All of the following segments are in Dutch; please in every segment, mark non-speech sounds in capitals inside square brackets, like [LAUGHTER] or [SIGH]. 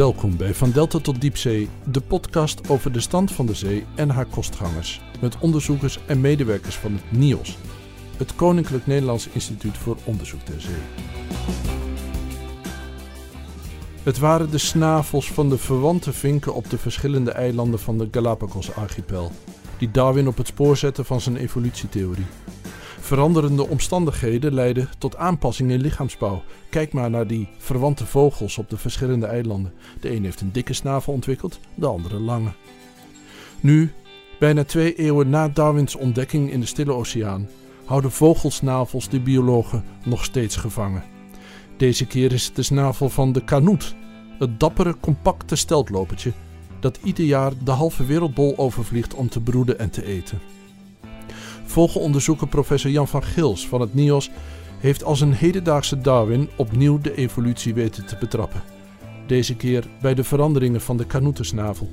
Welkom bij Van Delta tot Diepzee, de podcast over de stand van de zee en haar kostgangers. Met onderzoekers en medewerkers van het NIOS, het Koninklijk Nederlands Instituut voor Onderzoek ter Zee. Het waren de snavels van de verwante vinken op de verschillende eilanden van de Galapagos-archipel, die Darwin op het spoor zetten van zijn evolutietheorie. Veranderende omstandigheden leiden tot aanpassingen in lichaamsbouw. Kijk maar naar die verwante vogels op de verschillende eilanden. De een heeft een dikke snavel ontwikkeld, de andere lange. Nu, bijna twee eeuwen na Darwins ontdekking in de Stille Oceaan, houden vogelsnavels de biologen nog steeds gevangen. Deze keer is het de snavel van de kanoet, het dappere, compacte steltlopertje dat ieder jaar de halve wereldbol overvliegt om te broeden en te eten. Vogelonderzoeker professor Jan van Gils van het NIOS heeft als een hedendaagse Darwin opnieuw de evolutie weten te betrappen. Deze keer bij de veranderingen van de kanoetensnavel.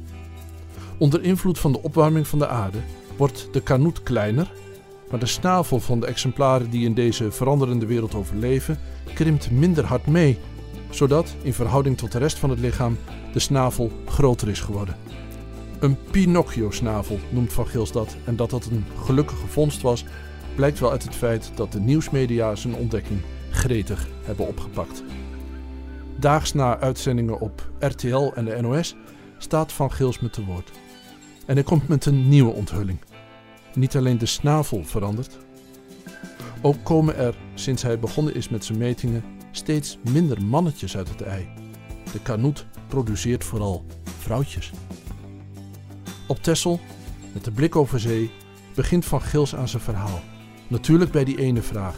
Onder invloed van de opwarming van de aarde wordt de kanoet kleiner, maar de snavel van de exemplaren die in deze veranderende wereld overleven krimpt minder hard mee, zodat in verhouding tot de rest van het lichaam de snavel groter is geworden. Een Pinocchio-snavel noemt Van Gils dat. En dat dat een gelukkige vondst was, blijkt wel uit het feit dat de nieuwsmedia zijn ontdekking gretig hebben opgepakt. Daags na uitzendingen op RTL en de NOS staat Van Gils met te woord. En hij komt met een nieuwe onthulling. Niet alleen de snavel verandert, ook komen er, sinds hij begonnen is met zijn metingen, steeds minder mannetjes uit het ei. De kanoet produceert vooral vrouwtjes. Op Texel, met de blik over zee, begint Van Gils aan zijn verhaal. Natuurlijk bij die ene vraag.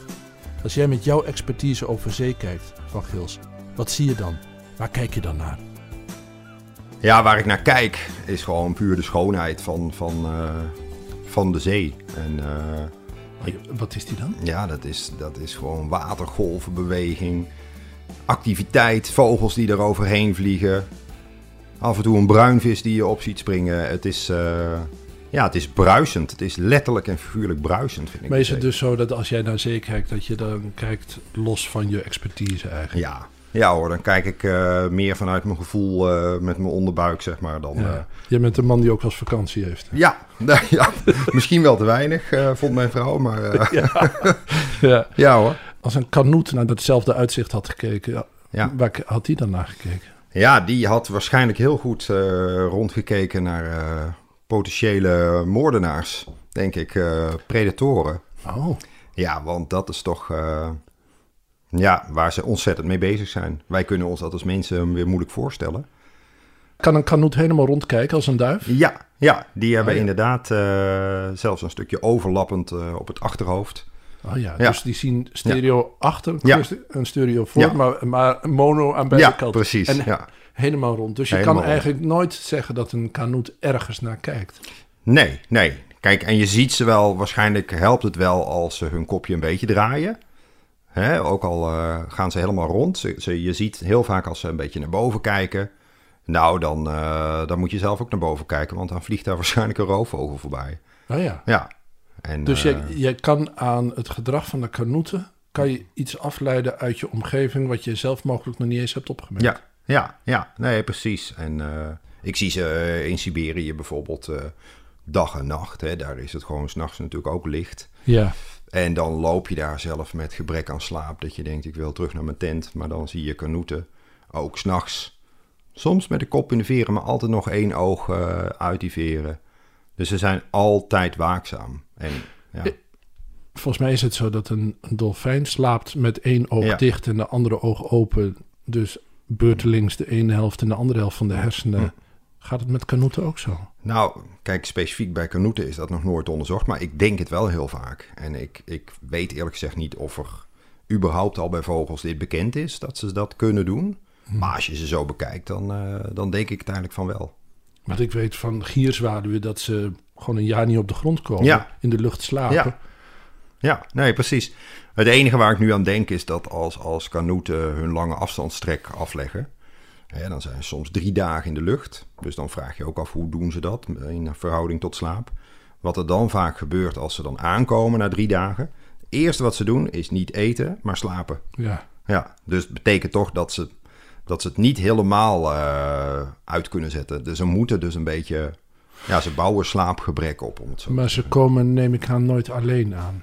Als jij met jouw expertise over zee kijkt, Van Gils, wat zie je dan? Waar kijk je dan naar? Ja, waar ik naar kijk is gewoon puur de schoonheid van, van, uh, van de zee. En, uh, wat is die dan? Ja, dat is, dat is gewoon watergolvenbeweging, activiteit, vogels die er overheen vliegen. Af en toe een bruinvis die je op ziet springen. Het is, uh, ja, het is bruisend. Het is letterlijk en figuurlijk bruisend, vind ik. Maar is het dus zo dat als jij naar zee kijkt, dat je dan kijkt los van je expertise eigenlijk? Ja, ja hoor, dan kijk ik uh, meer vanuit mijn gevoel uh, met mijn onderbuik, zeg maar. Dan, ja. Je bent een man die ook als vakantie heeft. Ja, [LAUGHS] ja misschien wel te weinig, vond mijn vrouw, maar... [LAUGHS] ja. [LAUGHS] ja. ja. hoor. Als een kanoet naar datzelfde uitzicht had gekeken, ja. waar had hij dan naar gekeken? Ja, die had waarschijnlijk heel goed uh, rondgekeken naar uh, potentiële moordenaars, denk ik, uh, predatoren. Oh. Ja, want dat is toch ja, waar ze ontzettend mee bezig zijn. Wij kunnen ons dat als mensen weer moeilijk voorstellen. Kan een kanoet helemaal rondkijken als een duif? Ja, ja die hebben oh, ja. inderdaad zelfs een stukje overlappend op het achterhoofd. Oh ja, dus die zien stereo achter en stereo voor, maar, maar mono aan beide kanten. precies. En helemaal rond. Dus je helemaal kan eigenlijk nooit zeggen dat een kanoet ergens naar kijkt. Nee, nee. Kijk, en je ziet ze wel, waarschijnlijk helpt het wel als ze hun kopje een beetje draaien. Hè? Ook al uh, gaan ze helemaal rond. Ze, ze, je ziet heel vaak als ze een beetje naar boven kijken. Nou, dan, uh, dan moet je zelf ook naar boven kijken, want dan vliegt daar [LAUGHS] waarschijnlijk een roofvogel voorbij. Oh ja. Ja, en, dus je, je kan aan het gedrag van de kanoeten kan je iets afleiden uit je omgeving wat je zelf mogelijk nog niet eens hebt opgemerkt. Ja, ja, ja, nee, precies. En uh, ik zie ze uh, in Siberië bijvoorbeeld dag en nacht. Hè, daar is het gewoon s'nachts natuurlijk ook licht. Ja. En dan loop je daar zelf met gebrek aan slaap. Dat je denkt, ik wil terug naar mijn tent. Maar dan zie je kanoeten, ook s'nachts. Soms met de kop in de veren, maar altijd nog één oog uit die veren. Dus ze zijn altijd waakzaam. En, ja. Volgens mij is het zo dat een, een dolfijn slaapt met één oog Ja. dicht en de andere oog open. Dus beurtelings de ene helft en de andere helft van de hersenen. Hm. Gaat het met kanoeten ook zo? Nou, kijk, specifiek bij kanoeten is dat nog nooit onderzocht, maar ik denk het wel heel vaak. En ik, ik weet eerlijk gezegd niet of er überhaupt al bij vogels dit bekend is, dat ze dat kunnen doen. Maar als je ze zo bekijkt, dan, eh, dan denk ik het eigenlijk van wel. Want ik weet van gierzwaluwen dat ze gewoon een jaar niet op de grond komen. Ja. In de lucht slapen. Ja. Ja, nee, precies. Het enige waar ik nu aan denk is dat als, als kanoeten hun lange afstandstrek afleggen, hè, dan zijn ze soms drie dagen in de lucht. Dus dan vraag je ook af hoe doen ze dat in verhouding tot slaap. Wat er dan vaak gebeurt als ze dan aankomen na drie dagen. Het eerste wat ze doen is niet eten, maar slapen. Ja. Ja, dus het betekent toch dat ze dat ze het niet helemaal eh, uit kunnen zetten. Dus ze moeten dus een beetje... Ja, ze bouwen slaapgebrek op, om het zo Maar ze komen, neem ik aan, nooit alleen aan.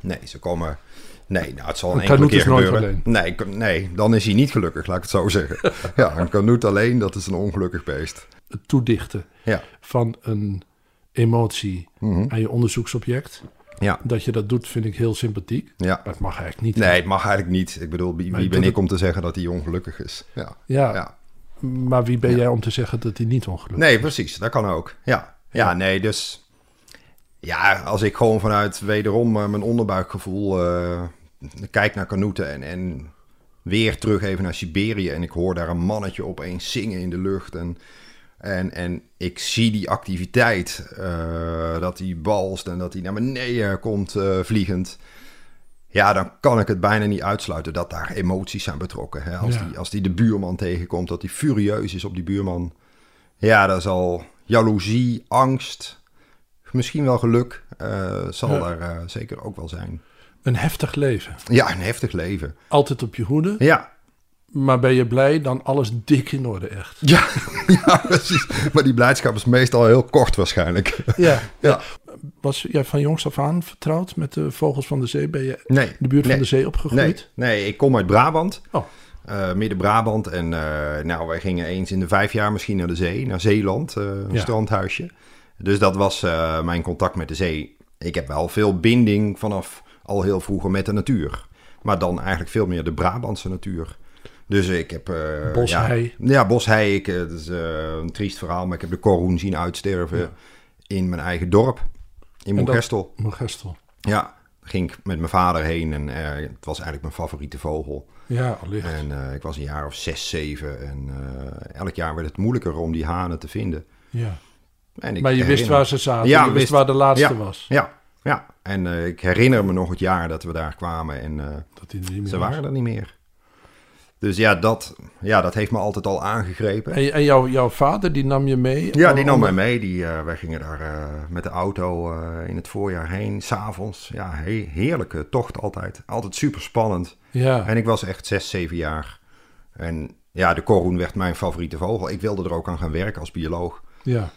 Nee, ze komen... Nee, nou, het zal een Een enkele keer gebeuren. Nee, nee, dan is hij niet gelukkig, laat ik het zo zeggen. [LAUGHS] ja, een kanoet alleen, dat is een ongelukkig beest. Het toedichten Ja. van een emotie Mhm. aan je onderzoeksobject. Ja, Dat je dat doet, vind ik heel sympathiek. ja. Maar het mag eigenlijk niet. Nee, het mag eigenlijk niet. Ik bedoel, wie, ben ik om te zeggen dat hij ongelukkig is? Ja, Ja, ja. Maar wie ben Ja. jij om te zeggen dat hij niet ongelukkig Nee, precies. Dat kan ook. Ja, ja nee, dus... Ja, als ik gewoon vanuit wederom eh, mijn onderbuikgevoel eh, kijk naar kanoeten en, en weer terug even naar Siberië en ik hoor daar een mannetje opeens zingen in de lucht en, en, en ik zie die activiteit, eh, dat hij balst en dat hij naar beneden komt vliegend. Ja, dan kan ik het bijna niet uitsluiten dat daar emoties zijn betrokken. Hè? Als, Ja. die, als die de buurman tegenkomt, dat hij furieus is op die buurman. Ja, dat zal jaloezie, angst, misschien wel geluk, eh, zal Ja. daar eh, zeker ook wel zijn. Een heftig leven. Ja, een heftig leven. Altijd op je hoede. Ja, Maar ben je blij, dan alles dik in orde echt. ja, [LAUGHS] ja precies. Maar die blijdschap is meestal heel kort waarschijnlijk. Ja. [LAUGHS] Ja. Was jij van jongs af aan vertrouwd met de vogels van de zee? Ben je in Nee, de buurt nee, van de zee nee, opgegroeid? nee, ik kom uit Brabant. Oh. Eh, Midden-Brabant. En eh, nou, wij gingen eens in de vijf jaar misschien naar de zee, naar Zeeland, eh, een Ja. strandhuisje. Dus dat was mijn contact met de zee. Ik heb wel veel binding vanaf al heel vroeger met de natuur. Maar dan eigenlijk veel meer de Brabantse natuur. Dus ik heb... eh, Boshei. Ja, ja boshei. Ik, eh, dat is eh, een triest verhaal, maar ik heb de korhoen zien uitsterven Ja. in mijn eigen dorp. In Moergestel. Moergestel. Ja, ging ik met mijn vader heen en eh, het was eigenlijk mijn favoriete vogel. Ja, allicht. En eh, ik was een jaar of zes, zeven en eh, elk jaar werd het moeilijker om die hanen te vinden. Ja. En ik Maar je wist waar ze zaten. Ja, je wist wist- waar de laatste ja. was. Ja, ja. En eh, ik herinner me nog het jaar dat we daar kwamen en eh, Dat die niet meer ze was. waren er niet meer. Dus ja dat, ja, dat heeft me altijd al aangegrepen. En, en jouw, jouw vader, die nam je mee? Ja, die nam mij mee. Die, eh, wij gingen daar eh, met de auto eh, in het voorjaar heen, s'avonds. Ja, he- heerlijke tocht altijd. Altijd super spannend. Ja, En ik was echt zes, zeven jaar. En ja, de korhoen werd mijn favoriete vogel. Ik wilde er ook aan gaan werken als bioloog. ja.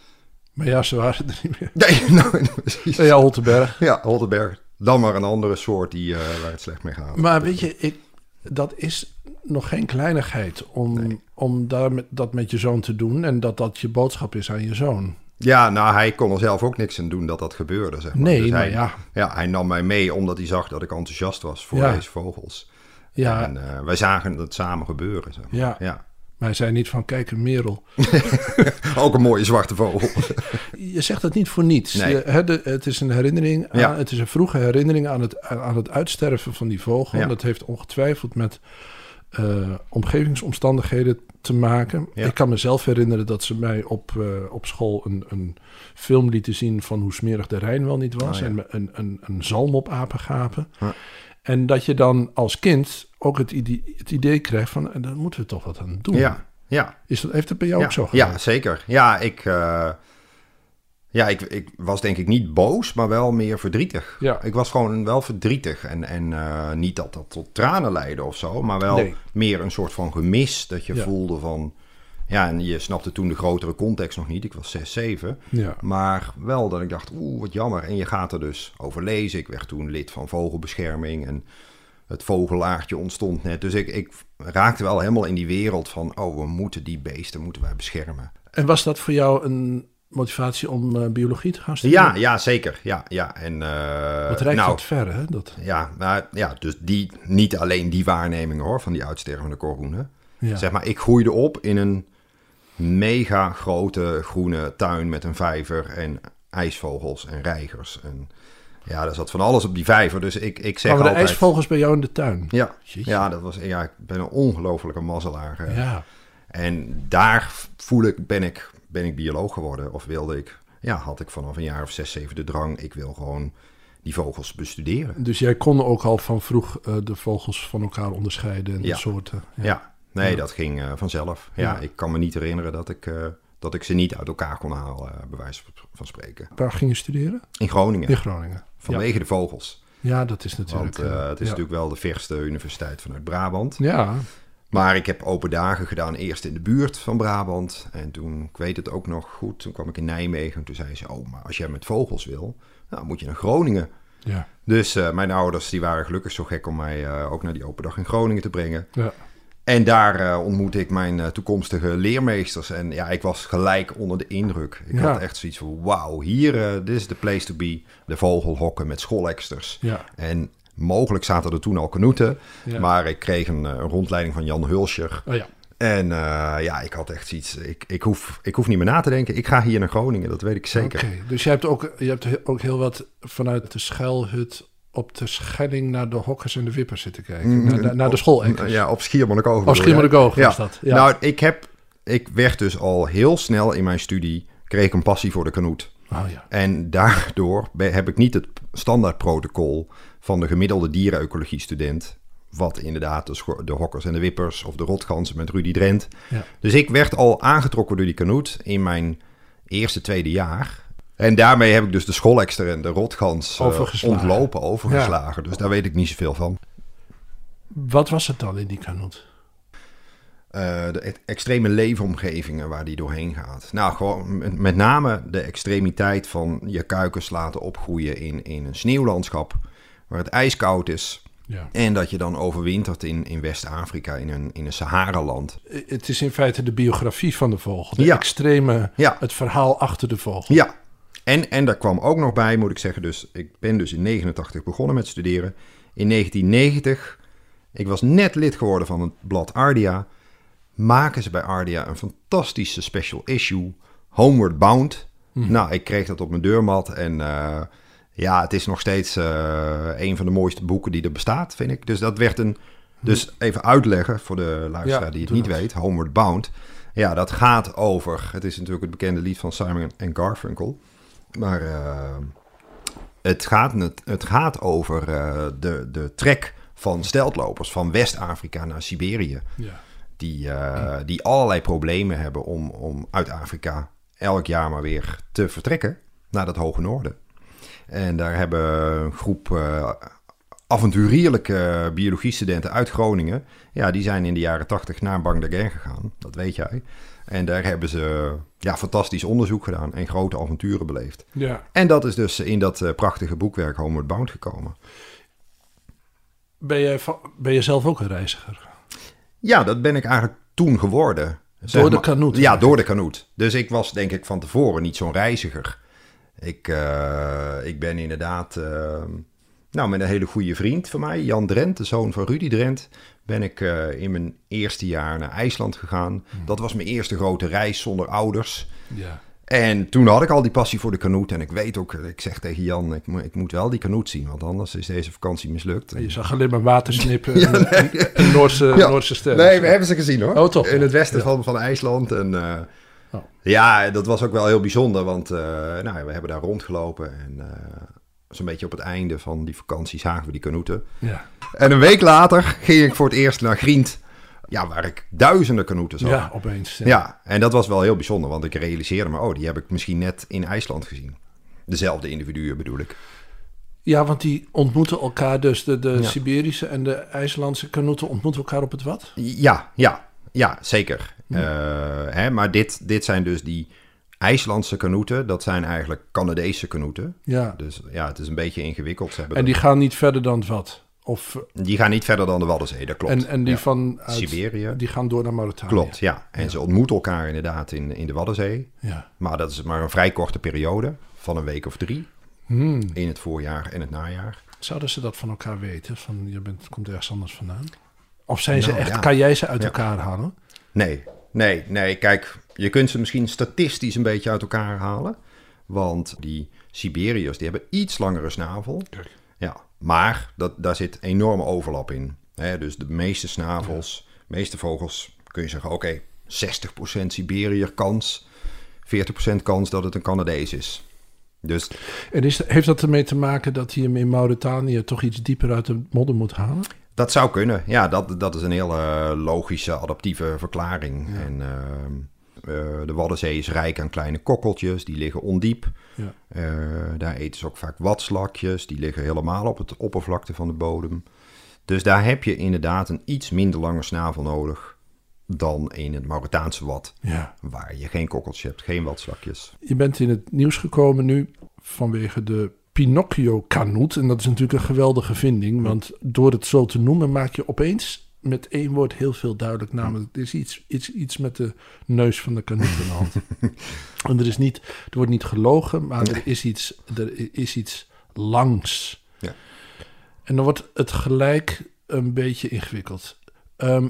Maar ja, ze waren er niet meer. [LAUGHS] Nee, nou, precies. Ja, Holtenberg. Ja, Holtenberg. Dan maar een andere soort die, waar het slecht mee gaat. Maar weet je, ik, dat is nog geen kleinigheid om, om daar met, dat met je zoon te doen en dat dat je boodschap is aan je zoon. Ja, nou, hij kon er zelf ook niks aan doen dat dat gebeurde, zeg maar. Nee, Dus maar hij, ja. Ja, hij nam mij mee omdat hij zag dat ik enthousiast was voor Ja. deze vogels. Ja, En eh, wij zagen het samen gebeuren, zeg maar. Ja. ja. maar hij zei niet van, kijk een merel. [LAUGHS] Ook een mooie zwarte vogel. [LAUGHS] Je zegt het niet voor niets. Nee. Je- hè, de- het is een herinnering, aan, Ja. het is een vroege herinnering aan het, aan het uitsterven van die vogel. Ja. Dat heeft ongetwijfeld met eh, omgevingsomstandigheden te maken. Ja. Ik kan mezelf herinneren dat ze mij op, eh, op school een, een film lieten zien van hoe smerig de Rijn wel niet was. Oh, ja. En een, een, een zalm op apengapen. Ja. En dat je dan als kind ook het idee, het idee krijgt van, en daar moeten we toch wat aan doen. ja, ja. Is dat, heeft het bij jou ook zo gedaan? Ja, zeker. Ja, ik, eh, ja ik, ik was denk ik niet boos, maar wel meer verdrietig. Ja. Ik was gewoon wel verdrietig. En, en eh, niet dat dat tot tranen leidde of zo, maar wel Nee. meer een soort van gemis dat je Ja. voelde van... Ja, en je snapte toen de grotere context nog niet. Ik was 6, 7. Ja. Maar wel dat ik dacht, oeh, wat jammer. En je gaat er dus over lezen. Ik werd toen lid van Vogelbescherming en het vogelaartje ontstond net. Dus ik, ik raakte wel helemaal in die wereld van, oh, we moeten die beesten, moeten wij beschermen. En was dat voor jou een motivatie om eh, biologie te gaan studeren? Ja, ja, zeker. Ja, ja. En, eh, Dat reikt nou, wat ver, hè? Dat, ja, maar, ja, dus die, niet alleen die waarnemingen hoor, van die uitstervende korhoenen. ja. Zeg maar, ik groeide op in een mega grote groene tuin met een vijver en ijsvogels en reigers. En ja, er zat van alles op die vijver. Dus ik, ik zeg de altijd... ijsvogels bij jou in de tuin? Ja, Jeetje. ja, dat was, ja, ik ben een ongelofelijke mazzelaar. Ja. En daar voel ik, ben ik, ben ik bioloog geworden. Of wilde ik, ja, had ik vanaf een jaar of zes, zeven de drang. Ik wil gewoon die vogels bestuderen. Dus jij kon ook al van vroeg eh, de vogels van elkaar onderscheiden en de soorten. Ja, nee, Ja. dat ging eh, vanzelf. Ja, ik kan me niet herinneren dat ik, eh, dat ik ze niet uit elkaar kon halen, eh, bij wijze van spreken. Waar ging je studeren? In Groningen, In Groningen. vanwege de vogels. Ja, dat is natuurlijk... Want eh, eh, het is natuurlijk wel de verste universiteit vanuit Brabant. Ja, Maar ik heb open dagen gedaan, eerst in de buurt van Brabant. En toen, ik weet het ook nog goed, toen kwam ik in Nijmegen. Toen zei ze, oh, maar als jij met vogels wil, nou, moet je naar Groningen. Ja. Dus uh, mijn ouders die waren gelukkig zo gek om mij uh, ook naar die open dag in Groningen te brengen. Ja. En daar uh, ontmoette ik mijn toekomstige leermeesters. En ja, ik was gelijk onder de indruk. Ik Ja. had echt zoiets van, wauw, hier, dit is de place to be. De vogelhokken met schooleksters. Ja. En mogelijk zaten er toen al kanoeten. Ja. Maar ik kreeg een, een rondleiding van Jan Hulscher. Oh ja. En uh, ja, ik had echt zoiets. Ik, ik, hoef, ik hoef niet meer na te denken. Ik ga hier naar Groningen, dat weet ik zeker. Oké, dus je hebt, ook, je hebt he- ook heel wat vanuit de schuilhut op de Schelling naar de hokkers en de wippers zitten kijken. naar, de, naar de schoolekers. Ja, op Schiermonnikoog. Je? Schiermonnikoog ja. was dat. Ja. Nou, ik heb... Ik werd dus al heel snel in mijn studie... kreeg ik een passie voor de kanoet. oh ja. En daardoor heb ik niet het standaardprotocol... van de gemiddelde dierenecologie-student... wat inderdaad de, de hokkers en de wippers... of de rotgansen met Rudy Drent. Ja. Dus ik werd al aangetrokken door die kanoet... in mijn eerste, tweede jaar... En daarmee heb ik dus de scholekster en de rotgans eh, Overgeslagen. ontlopen, overgeslagen. Dus daar weet ik niet zoveel van. Wat was het dan in die kanoet? Eh, de e- extreme leefomgevingen waar die doorheen gaat. Nou, gewoon met, met name de extremiteit van je kuikens laten opgroeien in, in een sneeuwlandschap waar het ijskoud is. Ja. En dat je dan overwintert in, in West-Afrika, in een, in een Sahara-land. Het is in feite de biografie van de vogel. De Ja. extreme, Ja. het verhaal achter de vogel. Ja, en, en daar kwam ook nog bij, moet ik zeggen, dus ik ben dus in 89 begonnen met studeren. In 1990, ik was net lid geworden van het blad Ardia, maken ze bij Ardia een fantastische special issue, Homeward Bound. Nou, ik kreeg dat op mijn deurmat en eh, ja, het is nog steeds eh, een van de mooiste boeken die er bestaat, vind ik. Dus dat werd een, dus even uitleggen voor de luisteraar Ja, die het niet dat. weet, Homeward Bound. Ja, dat gaat over, het is natuurlijk het bekende lied van Simon en Garfunkel. Maar eh, het, gaat, het, het gaat over eh, de, de trek van steltlopers van West-Afrika naar Siberië. Ja. Die, die allerlei problemen hebben om, om uit Afrika elk jaar maar weer te vertrekken naar dat hoge noorden. En daar hebben een groep eh, avonturierlijke biologiestudenten uit Groningen. Ja, die zijn in de jaren tachtig naar Bangladesh gegaan. Dat weet jij. En daar hebben ze ja, fantastisch onderzoek gedaan en grote avonturen beleefd. ja. En dat is dus in dat eh, prachtige boekwerk Homeward Bound gekomen. Ben, je, ben je zelf ook een reiziger? Ja, dat ben ik eigenlijk toen geworden. Zeg Door de kanoet? Ja, door de kanoet. Dus ik was denk ik van tevoren niet zo'n reiziger. Ik, eh, ik ben inderdaad, eh, nou met een hele goede vriend van mij, Jan Drent, de zoon van Rudy Drent, ben ik eh, in mijn eerste jaar naar IJsland gegaan. Hmm. Dat was mijn eerste grote reis zonder ouders. Ja. En toen had ik al die passie voor de kanoet. En ik weet ook, ik zeg tegen Jan, ik, moet- ik moet wel die kanoet zien, want anders is deze vakantie mislukt. Je zag alleen maar watersnippen [LAUGHS] en, en, en Noorse, Ja. Sterren. Nee, we hebben ze gezien hoor. Oh, toch? In het westen Ja. van, van IJsland. En, eh, Oh. Ja, dat was ook wel heel bijzonder, want eh, nou, we hebben daar rondgelopen. En eh, zo'n beetje op het einde van die vakantie zagen we die kanoeten. Ja. En een week later ging ik voor het eerst naar Grient, ja, waar ik duizenden kanoeten zag. ja, opeens. Ja. Ja, en dat was wel heel bijzonder, want ik realiseerde me, oh, die heb ik misschien net in IJsland gezien. Dezelfde individuen bedoel ik. Ja, want die ontmoeten elkaar dus. De, de Ja. Siberische en de IJslandse kanoeten ontmoeten elkaar op het wat? Ja, ja, ja, zeker. Eh, hè, maar dit, dit zijn dus die IJslandse kanoeten. Dat zijn eigenlijk Canadese kanoeten. Ja. Dus ja, het is een beetje ingewikkeld. Ze hebben En die gaan niet verder dan het wat? Of, die gaan niet verder dan de Waddenzee, dat klopt. en, en die Ja. van uit- Siberië. Die gaan door naar Mauritanië. Klopt, ja. En ze ontmoeten elkaar inderdaad in, in de Waddenzee. Ja. Maar dat is maar een vrij korte periode, van een week of drie. Hmm. In het voorjaar en het najaar. Zouden ze dat van elkaar weten? Van je bent, komt ergens anders vandaan? Of zijn ze Nou, echt, ja. kan jij ze uit Ja. elkaar halen? Nee, nee, nee. Kijk, je kunt ze misschien statistisch een beetje uit elkaar halen. Want die Siberiërs, die hebben iets langere snavel. Kijk. Ja, maar dat, daar zit enorme overlap in. Hè, dus de meeste snavels, de meeste vogels, kun je zeggen, oké, 60% Siberiër kans, 40% kans dat het een Canadees is. Dus En is, heeft dat ermee te maken dat hij hem in Mauritanië toch iets dieper uit de modder moet halen? Dat zou kunnen. Ja, dat, dat is een hele logische, adaptieve verklaring. En ehm, eh, de Waddenzee is rijk aan kleine kokkeltjes, die liggen ondiep. Ja. Eh, daar eten ze ook vaak watslakjes, die liggen helemaal op het oppervlakte van de bodem. Dus daar heb je inderdaad een iets minder lange snavel nodig dan in het Mauritaanse wat, Ja. waar je geen kokkeltje hebt, geen watslakjes. Je bent in het nieuws gekomen nu vanwege de Pinocchio-kanoet. En dat is natuurlijk een geweldige vinding. Want door het zo te noemen maak je opeens met één woord heel veel duidelijk. Namelijk, er is iets, iets, iets met de neus van de kanoet aan de hand. [LAUGHS] en er, is niet, er wordt niet gelogen, maar er is iets, er is iets langs. Ja. En dan wordt het gelijk een beetje ingewikkeld. Ehm,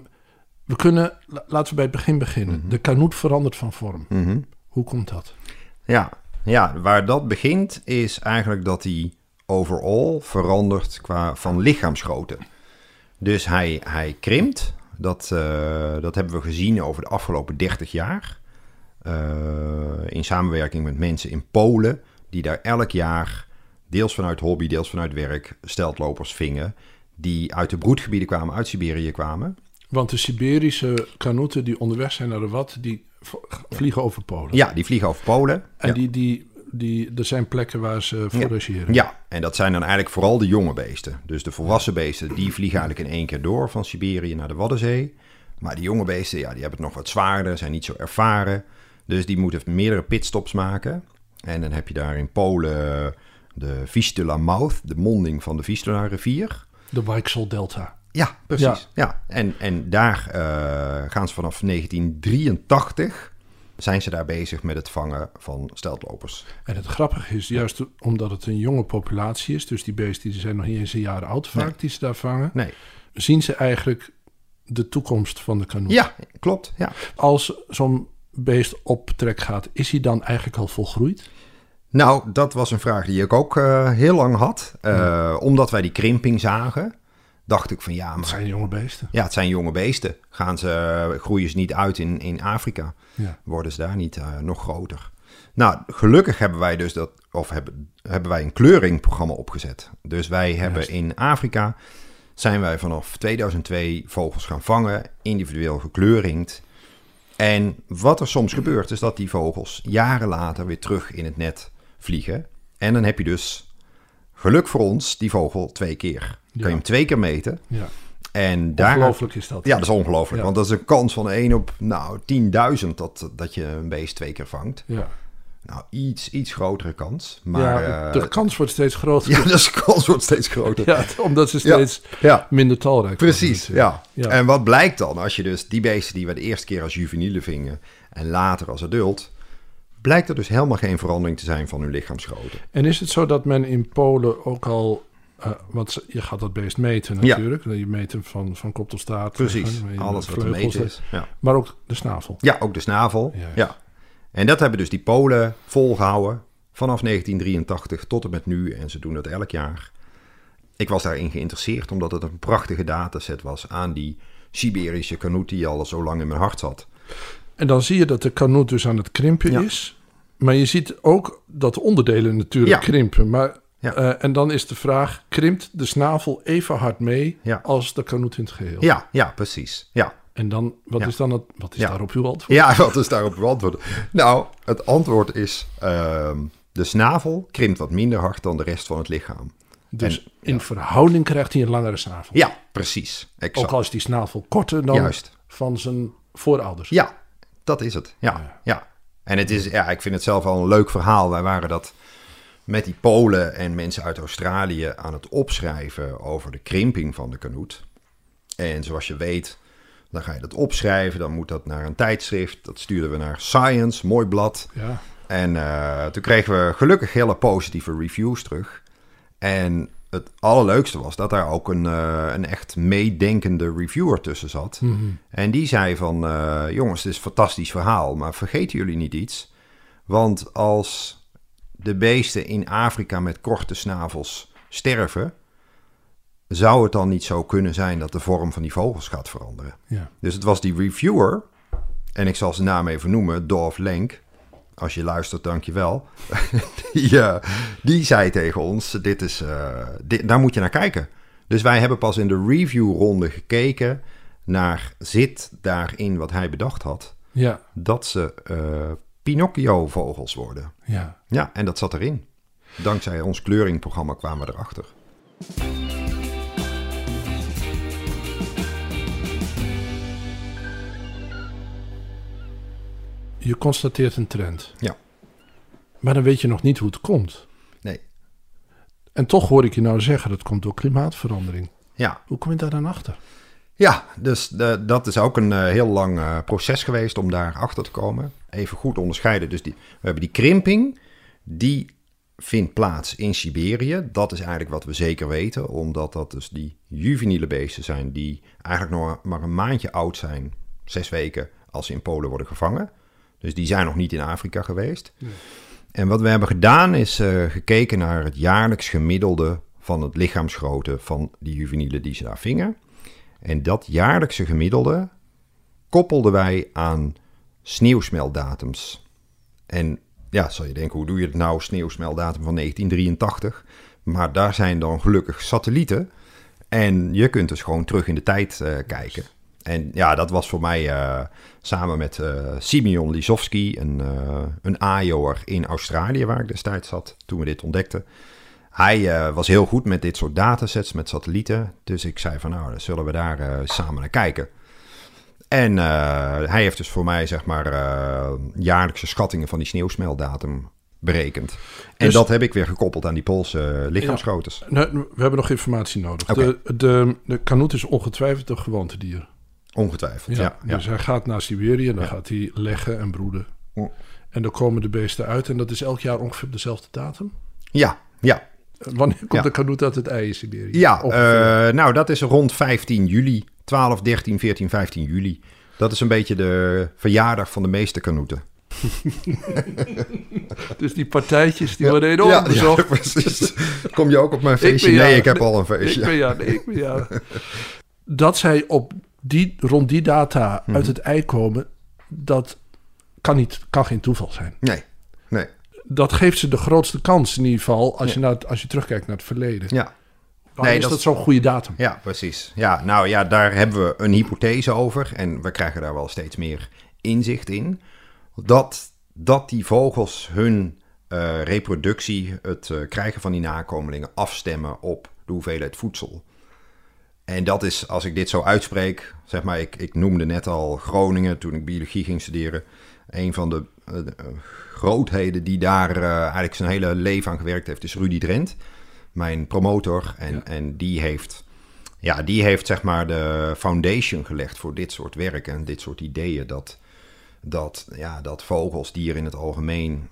we kunnen, la- laten we bij het begin beginnen. De kanoet verandert van vorm. Mhm. Hoe komt dat? Ja, ja, waar dat begint is eigenlijk dat hij overal verandert qua van lichaamsgrootte. Dus hij, hij krimpt. Dat, eh, dat hebben we gezien over de afgelopen 30 jaar. Eh, in samenwerking met mensen in Polen, die daar elk jaar, deels vanuit hobby, deels vanuit werk, steltlopers vingen. Die uit de broedgebieden kwamen, uit Siberië kwamen. Want de Siberische kanoeten die onderweg zijn naar de Wat, die vliegen over Polen. Ja, die vliegen over Polen. En ja. die, die, die, er zijn plekken waar ze forageren. Ja, en dat zijn dan eigenlijk vooral de jonge beesten. Dus de volwassen beesten, die vliegen eigenlijk in één keer door van Siberië naar de Waddenzee. Maar de jonge beesten, ja, die hebben het nog wat zwaarder, zijn niet zo ervaren. Dus die moeten meerdere pitstops maken. En dan heb je daar in Polen de Vistula Mouth, de monding van de Vistula rivier. De Weichsel Delta. Ja, precies. Ja. En, en daar eh, gaan ze vanaf 1983 zijn ze daar bezig met het vangen van steltlopers. En het grappige is, juist omdat het een jonge populatie is, dus die beesten die zijn nog niet eens een jaar oud vaak, Nee. die ze daar vangen, Nee. zien ze eigenlijk de toekomst van de kanoet. Ja, klopt. Ja. Als zo'n beest op trek gaat, is hij dan eigenlijk al volgroeid? Nou, dat was een vraag die ik ook eh, heel lang had. Eh, Omdat wij die krimping zagen, dacht ik van ja, Het maar zijn jonge beesten. ja, het zijn jonge beesten. Gaan ze, groeien ze niet uit in, in Afrika? Ja. Worden ze daar niet eh, nog groter? Nou, gelukkig hebben wij dus dat, of hebben, hebben wij een kleuringprogramma opgezet. Dus wij hebben Juist. in Afrika, zijn wij vanaf 2002 vogels gaan vangen, individueel gekleurringd. En wat er soms gebeurt, is dat die vogels jaren later weer terug in het net vliegen. En dan heb je dus, geluk voor ons, die vogel twee keer. Kan je hem twee keer meten. Ja. En daar, Ongelooflijk is dat. ja, dat is ongelooflijk. Ja. Want dat is een kans van 1 op nou, 10.000 dat, dat je een beest twee keer vangt. Ja. Nou, iets, iets grotere kans. Maar ja, eh, de kans wordt steeds groter. ja, de kans wordt steeds groter. [LAUGHS] Ja, omdat ze steeds Ja, minder talrijk precies. worden. Ja. Ja. En wat blijkt dan als je dus die beesten die we de eerste keer als juveniele vingen en later als adult, blijkt er dus helemaal geen verandering te zijn van hun lichaamsgrootte. En is het zo dat men in Polen ook al... eh, want je gaat dat beest meten Ja. natuurlijk. Je meet hem van, van kop tot staart. Precies, alles wat te meten is. Ja. Maar ook de snavel. ja, ook de snavel. Ja, ja. Ja. En dat hebben dus die Polen volgehouden vanaf 1983 tot en met nu. En ze doen dat elk jaar. Ik was daarin geïnteresseerd omdat het een prachtige dataset was aan die Siberische kanoet die al zo lang in mijn hart zat. En dan zie je dat de kanoet dus aan het krimpen Ja. is. Maar je ziet ook dat de onderdelen natuurlijk Ja. krimpen. Maar, Ja. eh, en dan is de vraag, krimpt de snavel even hard mee Ja. als de kanoet in het geheel? Ja, ja, precies. Ja, En dan, wat Ja. is dan het, wat is daarop uw antwoord? ja [LAUGHS] wat is daarop uw antwoord? Nou, het antwoord is ehm, de snavel krimpt wat minder hard dan de rest van het lichaam. Dus En- in verhouding krijgt hij een langere snavel. Ja, precies. Exact. Ook al is die snavel korter dan Juist. van zijn voorouders. Ja, dat is het. Ja, Ja. ja. En het is, ja, ik vind het zelf al een leuk verhaal. Wij waren dat met die Polen en mensen uit Australië aan het opschrijven over de krimping van de kanoet. En zoals je weet, dan ga je dat opschrijven. Dan moet dat naar een tijdschrift. Dat stuurden we naar Science, mooi blad. Ja. En eh, toen kregen we gelukkig hele positieve reviews terug. En het allerleukste was dat daar ook een, eh, een echt meedenkende reviewer tussen zat. Mhm. En die zei van, eh, jongens, het is een fantastisch verhaal, maar vergeten jullie niet iets? Want als de beesten in Afrika met korte snavels sterven, zou het dan niet zo kunnen zijn dat de vorm van die vogels gaat veranderen? Ja. Dus het was die reviewer, en ik zal zijn naam even noemen, Dorf Lenk. Als je luistert, dankjewel. [LAUGHS] die, eh, die zei tegen ons, dit is, eh, dit, daar moet je naar kijken. Dus wij hebben pas in de reviewronde gekeken naar, zit daarin wat hij bedacht had, Ja. dat ze eh, Pinocchio-vogels worden. Ja. ja, en dat zat erin. Dankzij ons kleuringprogramma kwamen we erachter. Je constateert een trend. Ja. Maar dan weet je nog niet hoe het komt. Nee. En toch hoor ik je nou zeggen, dat het komt door klimaatverandering. Ja. Hoe kom je daar dan achter? Ja, dus de, dat is ook een eh, heel lang eh, proces geweest om daar achter te komen. Even goed onderscheiden. Dus die, we hebben die krimping, die vindt plaats in Siberië. Dat is eigenlijk wat we zeker weten, omdat dat dus die juveniele beesten zijn die eigenlijk nog maar een maandje oud zijn, zes weken, als ze in Polen worden gevangen. Dus die zijn nog niet in Afrika geweest. En wat we hebben gedaan is eh, gekeken naar het jaarlijks gemiddelde van het lichaamsgrootte van die juvenielen die ze daar vingen. En dat jaarlijkse gemiddelde koppelden wij aan sneeuwsmeltdatums. En ja, zal je denken, hoe doe je het nou, sneeuwsmeltdatum van 1983? Maar daar zijn dan gelukkig satellieten. En je kunt dus gewoon terug in de tijd eh, kijken. En ja, dat was voor mij eh, samen met eh Simeon Lisowski, een, eh een in Australië, waar ik destijds zat toen we dit ontdekten. Hij eh, was heel goed met dit soort datasets, met satellieten. Dus ik zei van nou, dan zullen we daar eh, samen naar kijken. En eh, hij heeft dus voor mij zeg maar jaarlijkse schattingen van die sneeuwsmeltdatum berekend. En Dus- dat heb ik weer gekoppeld aan die Poolse lichaamsgroottes. Nou, we hebben nog informatie nodig. De, de, de kanoet is ongetwijfeld een gewoontedier. Ongetwijfeld, ja. ja, Dus hij gaat naar Siberië en dan gaat hij leggen en broeden. En dan komen de beesten uit en dat is elk jaar ongeveer op dezelfde datum. ja, ja. Wanneer komt Ja. de kanoet uit het ei in Siberië? Ja, eh, nou dat is rond 15 juli. 12, 13, 14, 15 juli. Dat is een beetje de verjaardag van de meeste kanoeten. [LAUGHS] dus die partijtjes die worden enorm ja, bezocht. ja, [LAUGHS] precies. Kom je ook op mijn Ik feestje? nee, ik heb al een Ik feestje. ben ja, nee, ik ben ja. Dat zij op die, rond die data Mhm. uit het ei komen, dat kan, niet, kan geen toeval zijn. Nee, nee. Dat geeft ze de grootste kans in ieder geval als, je, naar het, als je terugkijkt naar het verleden. Ja, Waarom Nee, is dat zo'n goede datum? ja, precies. Ja, nou ja, daar hebben we een hypothese over. En we krijgen daar wel steeds meer inzicht in. Dat, dat die vogels hun eh, reproductie, het eh, krijgen van die nakomelingen, afstemmen op de hoeveelheid voedsel. En dat is, als ik dit zo uitspreek, zeg maar, ik, ik noemde net al Groningen toen ik biologie ging studeren. Een van de, grootheden die daar eh, eigenlijk zijn hele leven aan gewerkt heeft, is Rudy Drent, mijn promotor. En, Ja. en die heeft, ja, die heeft zeg maar de foundation gelegd voor dit soort werk en dit soort ideeën. Dat, dat, ja, dat vogels, dieren in het algemeen,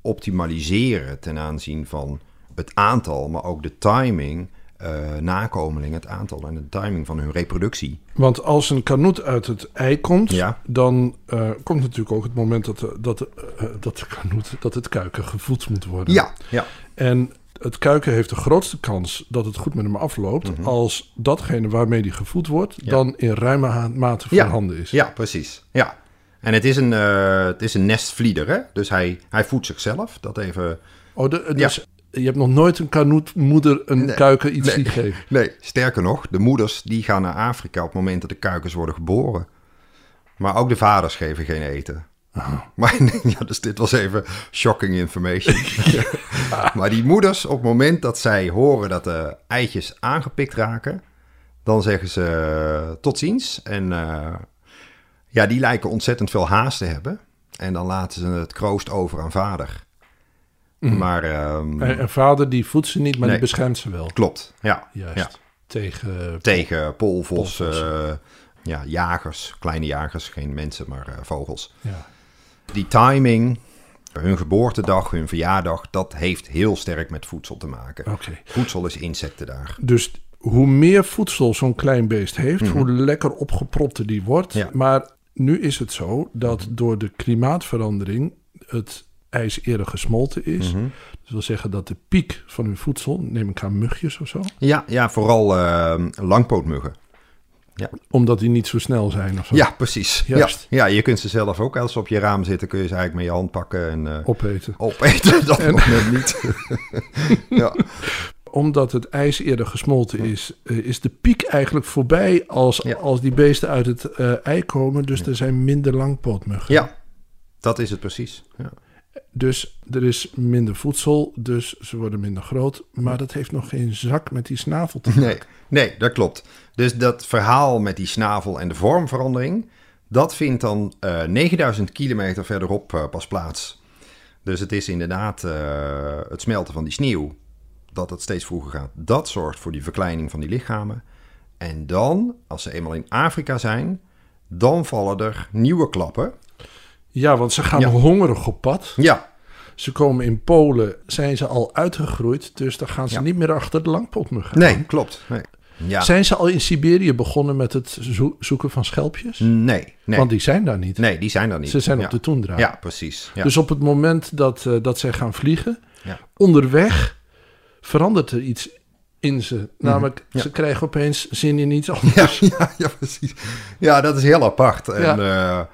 optimaliseren ten aanzien van het aantal, maar ook de timing, eh nakomelingen, het aantal en de timing van hun reproductie. Want als een kanoet uit het ei komt, Ja. dan eh, komt natuurlijk ook het moment dat, de, dat, de, eh, dat de kanoet, dat het kuiken gevoed moet worden. Ja, ja, En het kuiken heeft de grootste kans dat het goed met hem afloopt als datgene waarmee die gevoed wordt, Mhm. Ja. dan in ruime mate Ja. voorhanden is. ja, precies. Ja. En het is een, het is een nestvlieder, hè? Dus hij, hij voedt zichzelf. Dat even. Oh, de, dus je hebt nog nooit een kanoetmoeder een Nee. kuiken iets Nee. zien geven. [LAUGHS] Nee, sterker nog, de moeders die gaan naar Afrika op het moment dat de kuikens worden geboren. Maar ook de vaders geven geen eten. [LAUGHS] Maar [LAUGHS] ja, dus dit was even shocking information. maar die moeders, op het moment dat zij horen dat de eitjes aangepikt raken, dan zeggen ze eh, tot ziens. En eh, ja, die lijken ontzettend veel haast te hebben. En dan laten ze het kroost over aan vader. Maar ehm, En, en vader die voedt ze niet, maar Nee. die beschermt ze wel. klopt, ja. Juist. ja. Tegen. Tegen polvos, Polvossen. eh, ja, jagers, kleine jagers, geen mensen, maar eh, vogels. Ja. Die timing, hun geboortedag, hun verjaardag, dat heeft heel sterk met voedsel te maken. Voedsel is insecten daar. Dus hoe meer voedsel zo'n klein beest heeft, hoe lekker opgepropter die wordt. Mhm. Ja. Maar nu is het zo dat door de klimaatverandering het ijs eerder gesmolten is. Mhm. Dat wil zeggen dat de piek van hun voedsel, neem ik aan mugjes of zo, Ja, ja vooral eh, langpootmuggen. omdat die niet zo snel zijn of zo, Ja, precies. Ja, Juist. ja, je kunt ze zelf ook, als ze op je raam zitten, kun je ze eigenlijk met je hand pakken en eh, opeten. opeten. [LAUGHS] Dat nog net niet. [LAUGHS] ja. Omdat het ijs eerder gesmolten is, eh, is de piek eigenlijk voorbij als, Ja. als die beesten uit het eh, ei komen. Dus er zijn minder langpootmuggen. ja, dat is het precies. Ja. Dus er is minder voedsel, dus ze worden minder groot. Maar dat heeft nog geen zak met die snavel te maken. Nee, nee, dat klopt. Dus dat verhaal met die snavel en de vormverandering, Dat vindt dan eh 9000 kilometer verderop eh, pas plaats. Dus het is inderdaad eh, het smelten van die sneeuw, dat het steeds vroeger gaat. Dat zorgt voor die verkleining van die lichamen. En dan, als ze eenmaal in Afrika zijn, dan vallen er nieuwe klappen. Ja, want ze gaan Ja. hongerig op pad. Ja, Ze komen in Polen, zijn ze al uitgegroeid, dus dan gaan ze Ja. niet meer achter de langpotmuggen. nee, klopt. Nee. Ja. Zijn ze al in Siberië begonnen met het zo- zoeken van schelpjes? Nee, nee. Want die zijn daar niet. nee, die zijn er niet. Ze zijn ja. op de toendra. Ja, precies. Ja. Dus op het moment dat, eh, dat zij gaan vliegen, onderweg verandert er iets in ze. Namelijk, Mhm. Ja. ze krijgen opeens zin in iets anders. [LAUGHS] Ja, ja, precies. Ja, dat is heel apart. En Ja.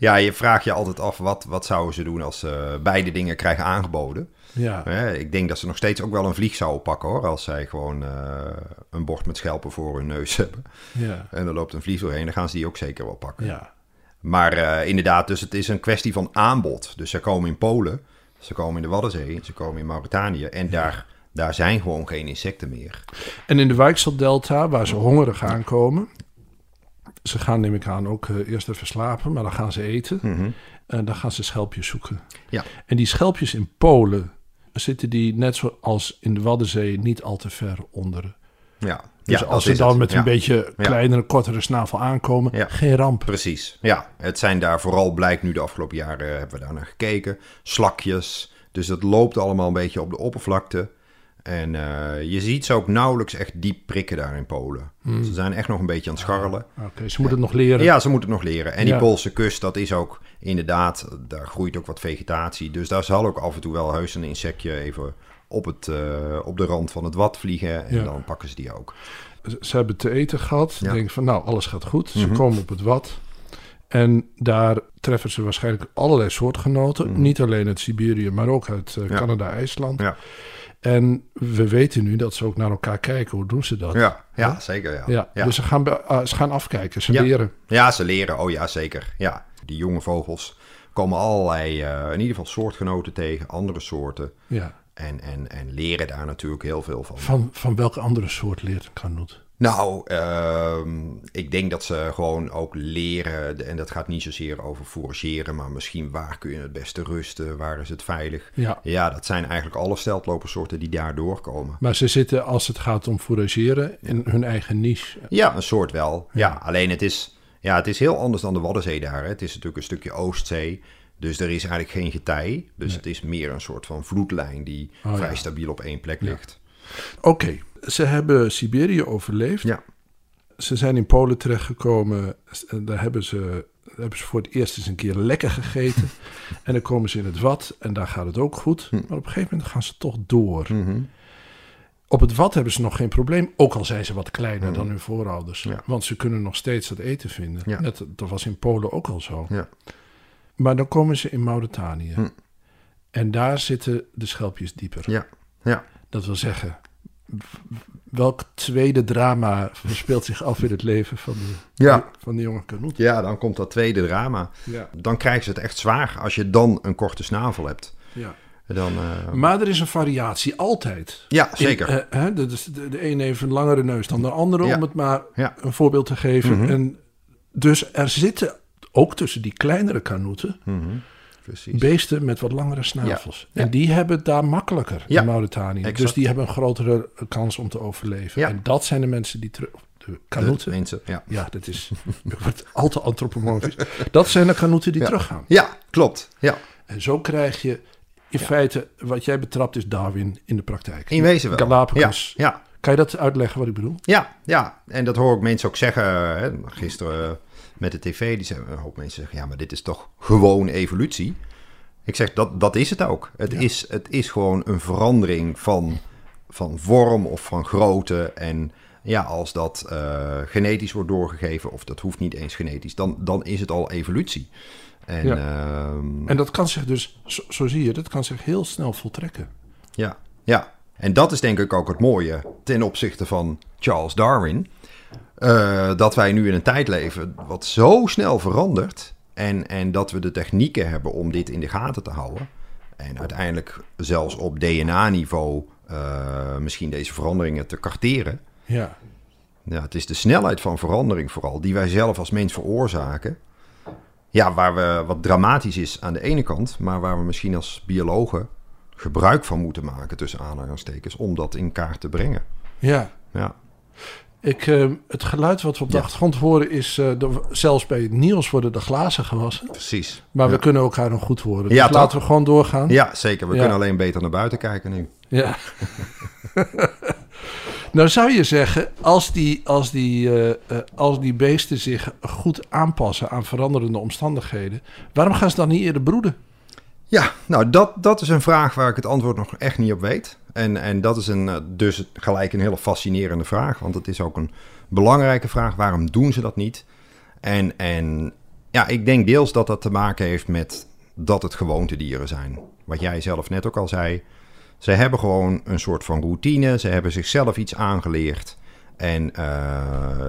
Ja, je vraagt je altijd af, wat, wat zouden ze doen als ze beide dingen krijgen aangeboden? Ja. Ik denk dat ze nog steeds ook wel een vlieg zouden pakken hoor, als zij gewoon eh, een bord met schelpen voor hun neus hebben. Ja. En er loopt een vlieg doorheen, dan gaan ze die ook zeker wel pakken. ja. Maar eh, inderdaad, dus het is een kwestie van aanbod. Dus ze komen in Polen, ze komen in de Waddenzee, ze komen in Mauritanië en daar, daar zijn gewoon geen insecten meer. En in de Wijkseldelta, waar ze hongerig aankomen. Ze gaan, neem ik aan, ook eh, eerst even slapen, maar dan gaan ze eten. Mhm. En dan gaan ze schelpjes zoeken. Ja. En die schelpjes in Polen zitten die net zoals in de Waddenzee niet al te ver onder. Ja. Dus ja, als ze dan het. met Ja. een beetje kleinere, kortere snavel aankomen, Ja. geen ramp. Precies, ja. Het zijn daar vooral, blijkt nu de afgelopen jaren, eh, hebben we daar naar gekeken. Slakjes, dus het loopt allemaal een beetje op de oppervlakte. En eh, je ziet ze ook nauwelijks echt diep prikken daar in Polen. Hmm. Ze zijn echt nog een beetje aan het scharrelen. Oké, ze moeten het nog leren. Ja, ze moeten het nog leren. En die. Poolse kust, dat is ook inderdaad, daar groeit ook wat vegetatie. Dus daar zal ook af en toe wel heus een insectje even op, het, eh, op de rand van het wat vliegen. En Ja. dan pakken ze die ook. Ze- hebben te eten gehad. Ze Ja. denken van, nou, alles gaat goed. Ze Mhm. komen op het wat. En daar treffen ze waarschijnlijk allerlei soortgenoten. Mhm. Niet alleen uit Siberië, maar ook uit eh. Canada, IJsland. Ja. En we weten nu dat ze ook naar elkaar kijken. Hoe doen ze dat? Ja, ja, zeker. Ja. Ja, Ja. Dus ze gaan, ah, ze gaan afkijken, ze Ja. leren. Ja, ze leren. Oh ja, zeker. Ja, die jonge vogels komen allerlei, eh, in ieder geval soortgenoten tegen, andere soorten. Ja. En, en, en leren daar natuurlijk heel veel van. Van, van welke andere soort leert een kanoet? Nou, ehm, ik denk dat ze gewoon ook leren, en dat gaat niet zozeer over forageren, maar misschien waar kun je het beste rusten, waar is het veilig. Ja. Ja, dat zijn eigenlijk alle steltlopersoorten die daar doorkomen. Maar ze zitten, als het gaat om fourageren, in hun eigen niche. Ja, een soort wel. Ja, Ja. alleen het is, ja, het is heel anders dan de Waddenzee daar. Hè. Het is natuurlijk een stukje Oostzee. Dus er is eigenlijk geen getij. Dus Nee. het is meer een soort van vloedlijn die Oh, vrij ja. stabiel op één plek ligt. Oké, ze hebben Siberië overleefd. Ja. Ze zijn in Polen terechtgekomen. En Daar hebben ze, daar hebben ze voor het eerst eens een keer lekker gegeten. [LAUGHS] en dan komen ze in het wat en daar gaat het ook goed. Hm. Maar op een gegeven moment gaan ze toch door. Mhm. Op het wat hebben ze nog geen probleem. Ook al zijn ze wat kleiner Mhm. dan hun voorouders. Ja. Want ze kunnen nog steeds dat eten vinden. Ja. Net, dat was in Polen ook al zo. Ja. Maar dan komen ze in Mauritanië. Hm. En daar zitten de schelpjes dieper. Ja. Ja. Dat wil zeggen, welk tweede drama verspeelt zich af in het leven van de, Ja. van de jonge Kanoet? ja, dan komt dat tweede drama. Ja. Dan krijgen ze het echt zwaar als je dan een korte snavel hebt. ja. Dan, eh, Maar er is een variatie, altijd. ja, zeker. In, eh, hè, de, de, een heeft een langere neus dan de andere, Ja. om het maar Ja. een voorbeeld te geven. Mhm. En dus er zitten ook tussen die kleinere kanoeten Mhm. Precies. beesten met wat langere snavels. Ja. En die hebben het daar makkelijker in Mauritanië. Exact. Dus die hebben een grotere kans om te overleven. En dat zijn de mensen die terug... De De kanoeten. mensen, ja. Ja, dat is [LAUGHS] ik word al te antropomorfisch. Dat zijn de kanoeten die Ja. teruggaan. ja, klopt. Ja, En zo krijg je in feite, wat jij betrapt, is Darwin in de praktijk. in wezen wel. Galapagos. Ja, ja. Kan je dat uitleggen wat ik bedoel? Ja, ja, en dat hoor ik mensen ook zeggen. Hè, gisteren met de tv, die zeggen, een hoop mensen zeggen, ja, maar dit is toch gewoon evolutie. Ik zeg, dat, dat is het ook. Het, Ja. is, het is gewoon een verandering van, van vorm of van grootte. En ja, als dat eh, genetisch wordt doorgegeven, of dat hoeft niet eens genetisch, dan, dan is het al evolutie. En Ja. ehm, En dat kan zich dus, zo, zo zie je, dat kan zich heel snel voltrekken. Ja, ja. En dat is denk ik ook het mooie ten opzichte van Charles Darwin. Eh, dat wij nu in een tijd leven wat zo snel verandert. En, en dat we de technieken hebben om dit in de gaten te houden. En uiteindelijk zelfs op DNA-niveau eh, misschien deze veranderingen te karteren. Ja, Ja, het is de snelheid van verandering vooral, die wij zelf als mens veroorzaken. ja, waar we wat dramatisch is aan de ene kant, maar waar we misschien als biologen gebruik van moeten maken tussen aanhalingstekens om dat in kaart te brengen. Ja. Ja. Ik, eh, het geluid wat we op de Ja. achtergrond horen is... eh, de- zelfs bij Niels worden de glazen gewassen. Precies. Maar ja. we kunnen elkaar nog goed horen. Dus Ja, toch? laten we gewoon doorgaan. Ja, zeker. We kunnen alleen beter naar buiten kijken nu. Ja. [LAUGHS] nou zou je zeggen, als die, als, die, eh, eh, als die beesten zich goed aanpassen aan veranderende omstandigheden, waarom gaan ze dan niet eerder broeden? Ja, nou dat, dat is een vraag waar ik het antwoord nog echt niet op weet. En, en dat is een, eh, dus gelijk een hele fascinerende vraag, want het is ook een belangrijke vraag. Waarom doen ze dat niet? En, en ja, ik denk deels dat dat te maken heeft met dat het gewoontedieren zijn. Wat jij zelf net ook al zei. Ze hebben gewoon een soort van routine. Ze hebben zichzelf iets aangeleerd. En eh,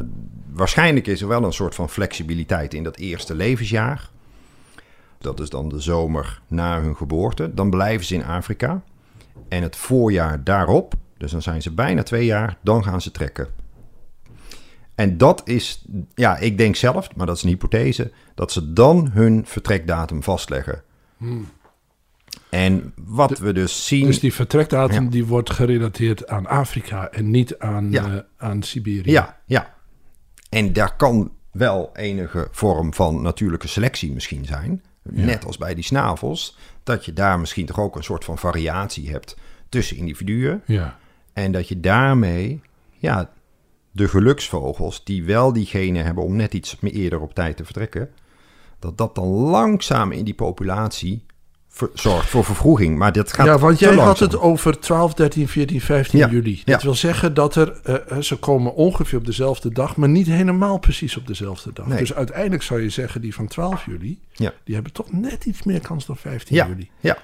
waarschijnlijk is er wel een soort van flexibiliteit in dat eerste levensjaar. Dat is dan de zomer na hun geboorte. Dan blijven ze in Afrika. En het voorjaar daarop, dus dan zijn ze bijna twee jaar, dan gaan ze trekken. En dat is, ja, ik denk zelf, maar dat is een hypothese, dat ze dan hun vertrekdatum vastleggen. En wat we dus zien. Dus die vertrekdatum Ja. die wordt gerelateerd aan Afrika en niet aan, Ja. eh, aan Siberië. Ja, ja. En daar kan wel enige vorm van natuurlijke selectie misschien zijn. Net als bij die snavels. Dat je daar misschien toch ook een soort van variatie hebt tussen individuen. ja. En dat je daarmee, ja, de geluksvogels die wel die genen hebben om net iets meer eerder op tijd te vertrekken, dat dat dan langzaam in die populatie zorgt voor vervroeging. Maar dat gaat ja, want jij had het over 12, 13, 14, 15 Ja, juli. ja. Dat wil zeggen dat er, eh, ze komen ongeveer op dezelfde dag, maar niet helemaal precies op dezelfde dag. Nee. Dus uiteindelijk zou je zeggen, die van 12 juli, Ja. die hebben toch net iets meer kans dan 15 Ja, juli. ja,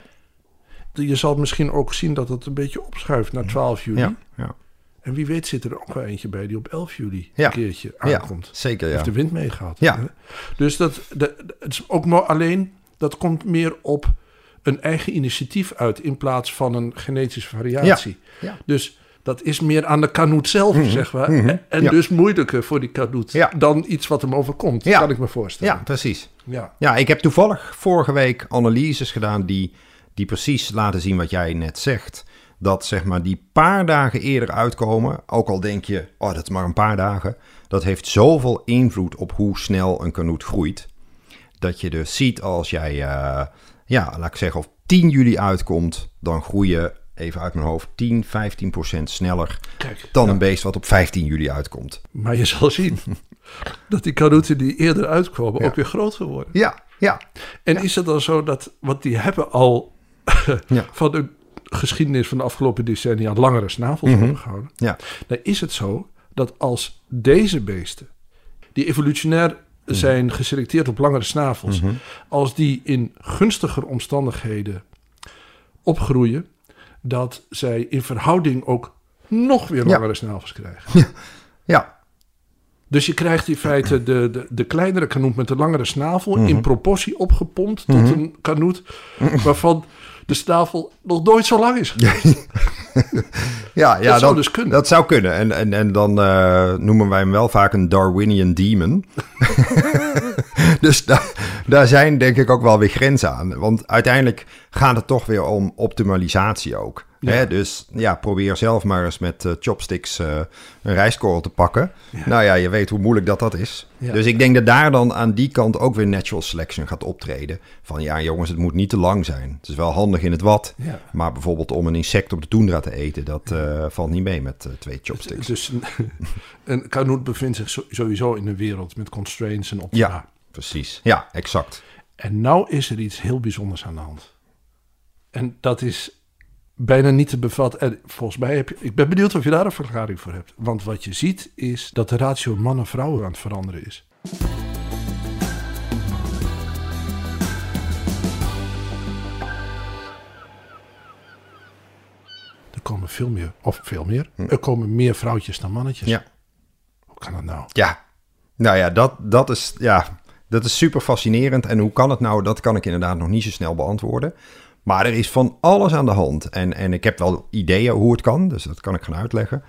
Je zal misschien ook zien dat het een beetje opschuift naar 12 juli. ja, ja. En wie weet zit er ook wel eentje bij die op 11 juli Ja. een keertje ja aankomt. zeker ja. Heeft de wind meegehad. Ja. Dus dat, dat, het is ook maar alleen, dat komt meer op een eigen initiatief uit in plaats van een genetische variatie. Ja. Dus dat is meer aan de kanoet zelf, zeg maar. En, en Ja. dus moeilijker voor die kanoet Ja. dan iets wat hem overkomt, Ja. kan ik me voorstellen. ja, precies. Ja. Ja, ik heb toevallig vorige week analyses gedaan die, die precies laten zien wat jij net zegt. Dat zeg maar die paar dagen eerder uitkomen, ook al denk je, oh dat is maar een paar dagen. Dat heeft zoveel invloed op hoe snel een kanoet groeit. Dat je dus ziet als jij, eh, ja, laat ik zeggen, op 10 juli uitkomt, dan groei je, even uit mijn hoofd, 10, 15 procent sneller Kijk, dan ja. een beest wat op 15 juli uitkomt. maar je zal zien [LAUGHS] dat die kanoeten die eerder uitkomen Ja. ook weer groter worden. Ja, ja, En is het dan zo dat, want die hebben al [LAUGHS] Ja. van de geschiedenis van de afgelopen decennia langere snavels Mhm. overgehouden. ja, Dan is het zo dat als deze beesten, die evolutionair. Zijn geselecteerd op langere snavels, als die in gunstiger omstandigheden opgroeien, dat zij in verhouding ook nog weer Ja. langere snavels krijgen. ja, Dus je krijgt in feite de, de, de kleinere kanoet met de langere snavel Mhm. in proportie opgepompt tot een kanoet [LAUGHS] waarvan de snavel nog nooit zo lang is. [LAUGHS] Ja, ja Dat zou dus kunnen. Dat zou kunnen. En, en, en dan eh, noemen wij hem wel vaak een Darwinian demon. [LAUGHS] dus daar, daar zijn denk ik ook wel weer grenzen aan. Want uiteindelijk gaat het toch weer om optimalisatie ook. Ja. Hè? Dus ja, probeer zelf maar eens met eh, chopsticks eh, een rijstkorrel te pakken. Nou ja, je weet hoe moeilijk dat dat is. Ja. Dus ik denk dat daar dan aan die kant ook weer natural selection gaat optreden. Van ja jongens, het moet niet te lang zijn. Het is wel handig in het wat. Maar bijvoorbeeld om een insect op de toendra te eten, dat eh, valt niet mee met twee chopsticks. Dus een, [LAUGHS] kanoet bevindt zich sowieso in een wereld met constraints en optima. Ja, precies. Ja, exact. En nou is er iets heel bijzonders aan de hand. En dat is bijna niet te bevatten. En volgens mij heb je... Ik ben benieuwd of je daar een verklaring voor hebt. Want wat je ziet is dat de ratio mannen-vrouwen aan het veranderen is. Er komen veel meer, of veel meer, er komen meer vrouwtjes dan mannetjes. Hm. Ja. Hoe kan dat nou? Ja. Nou ja, dat, dat, is, ja, dat is super fascinerend. En hoe kan het nou? Dat kan ik inderdaad nog niet zo snel beantwoorden. Maar er is van alles aan de hand. En, en ik heb wel ideeën hoe het kan, dus dat kan ik gaan uitleggen.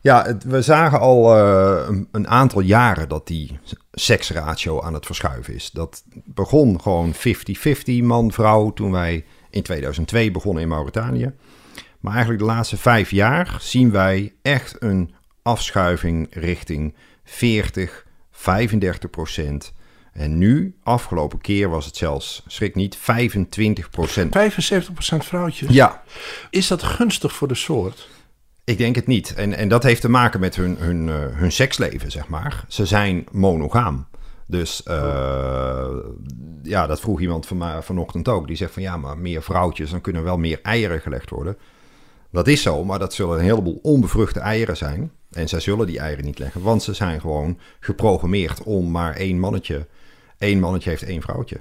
Ja, we zagen al eh, een, een aantal jaren dat die seksratio aan het verschuiven is. Dat begon gewoon 50-50 man-vrouw toen wij in 2002 begonnen in Mauritanië. Maar eigenlijk de laatste vijf jaar zien wij echt een afschuiving richting 40, 35 procent. En nu, afgelopen keer was het zelfs, schrik niet, 25 procent. 75% vrouwtjes. Ja, Is dat gunstig voor de soort? Ik denk het niet. En, en dat heeft te maken met hun, hun, eh, hun seksleven, zeg maar. Ze zijn monogaam. Dus eh, ja, dat vroeg iemand van mij vanochtend ook. Die zegt van ja, maar meer vrouwtjes, dan kunnen wel meer eieren gelegd worden. Dat is zo, maar dat zullen een heleboel onbevruchte eieren zijn. En zij zullen die eieren niet leggen, want ze zijn gewoon geprogrammeerd om maar één mannetje. Eén mannetje heeft één vrouwtje.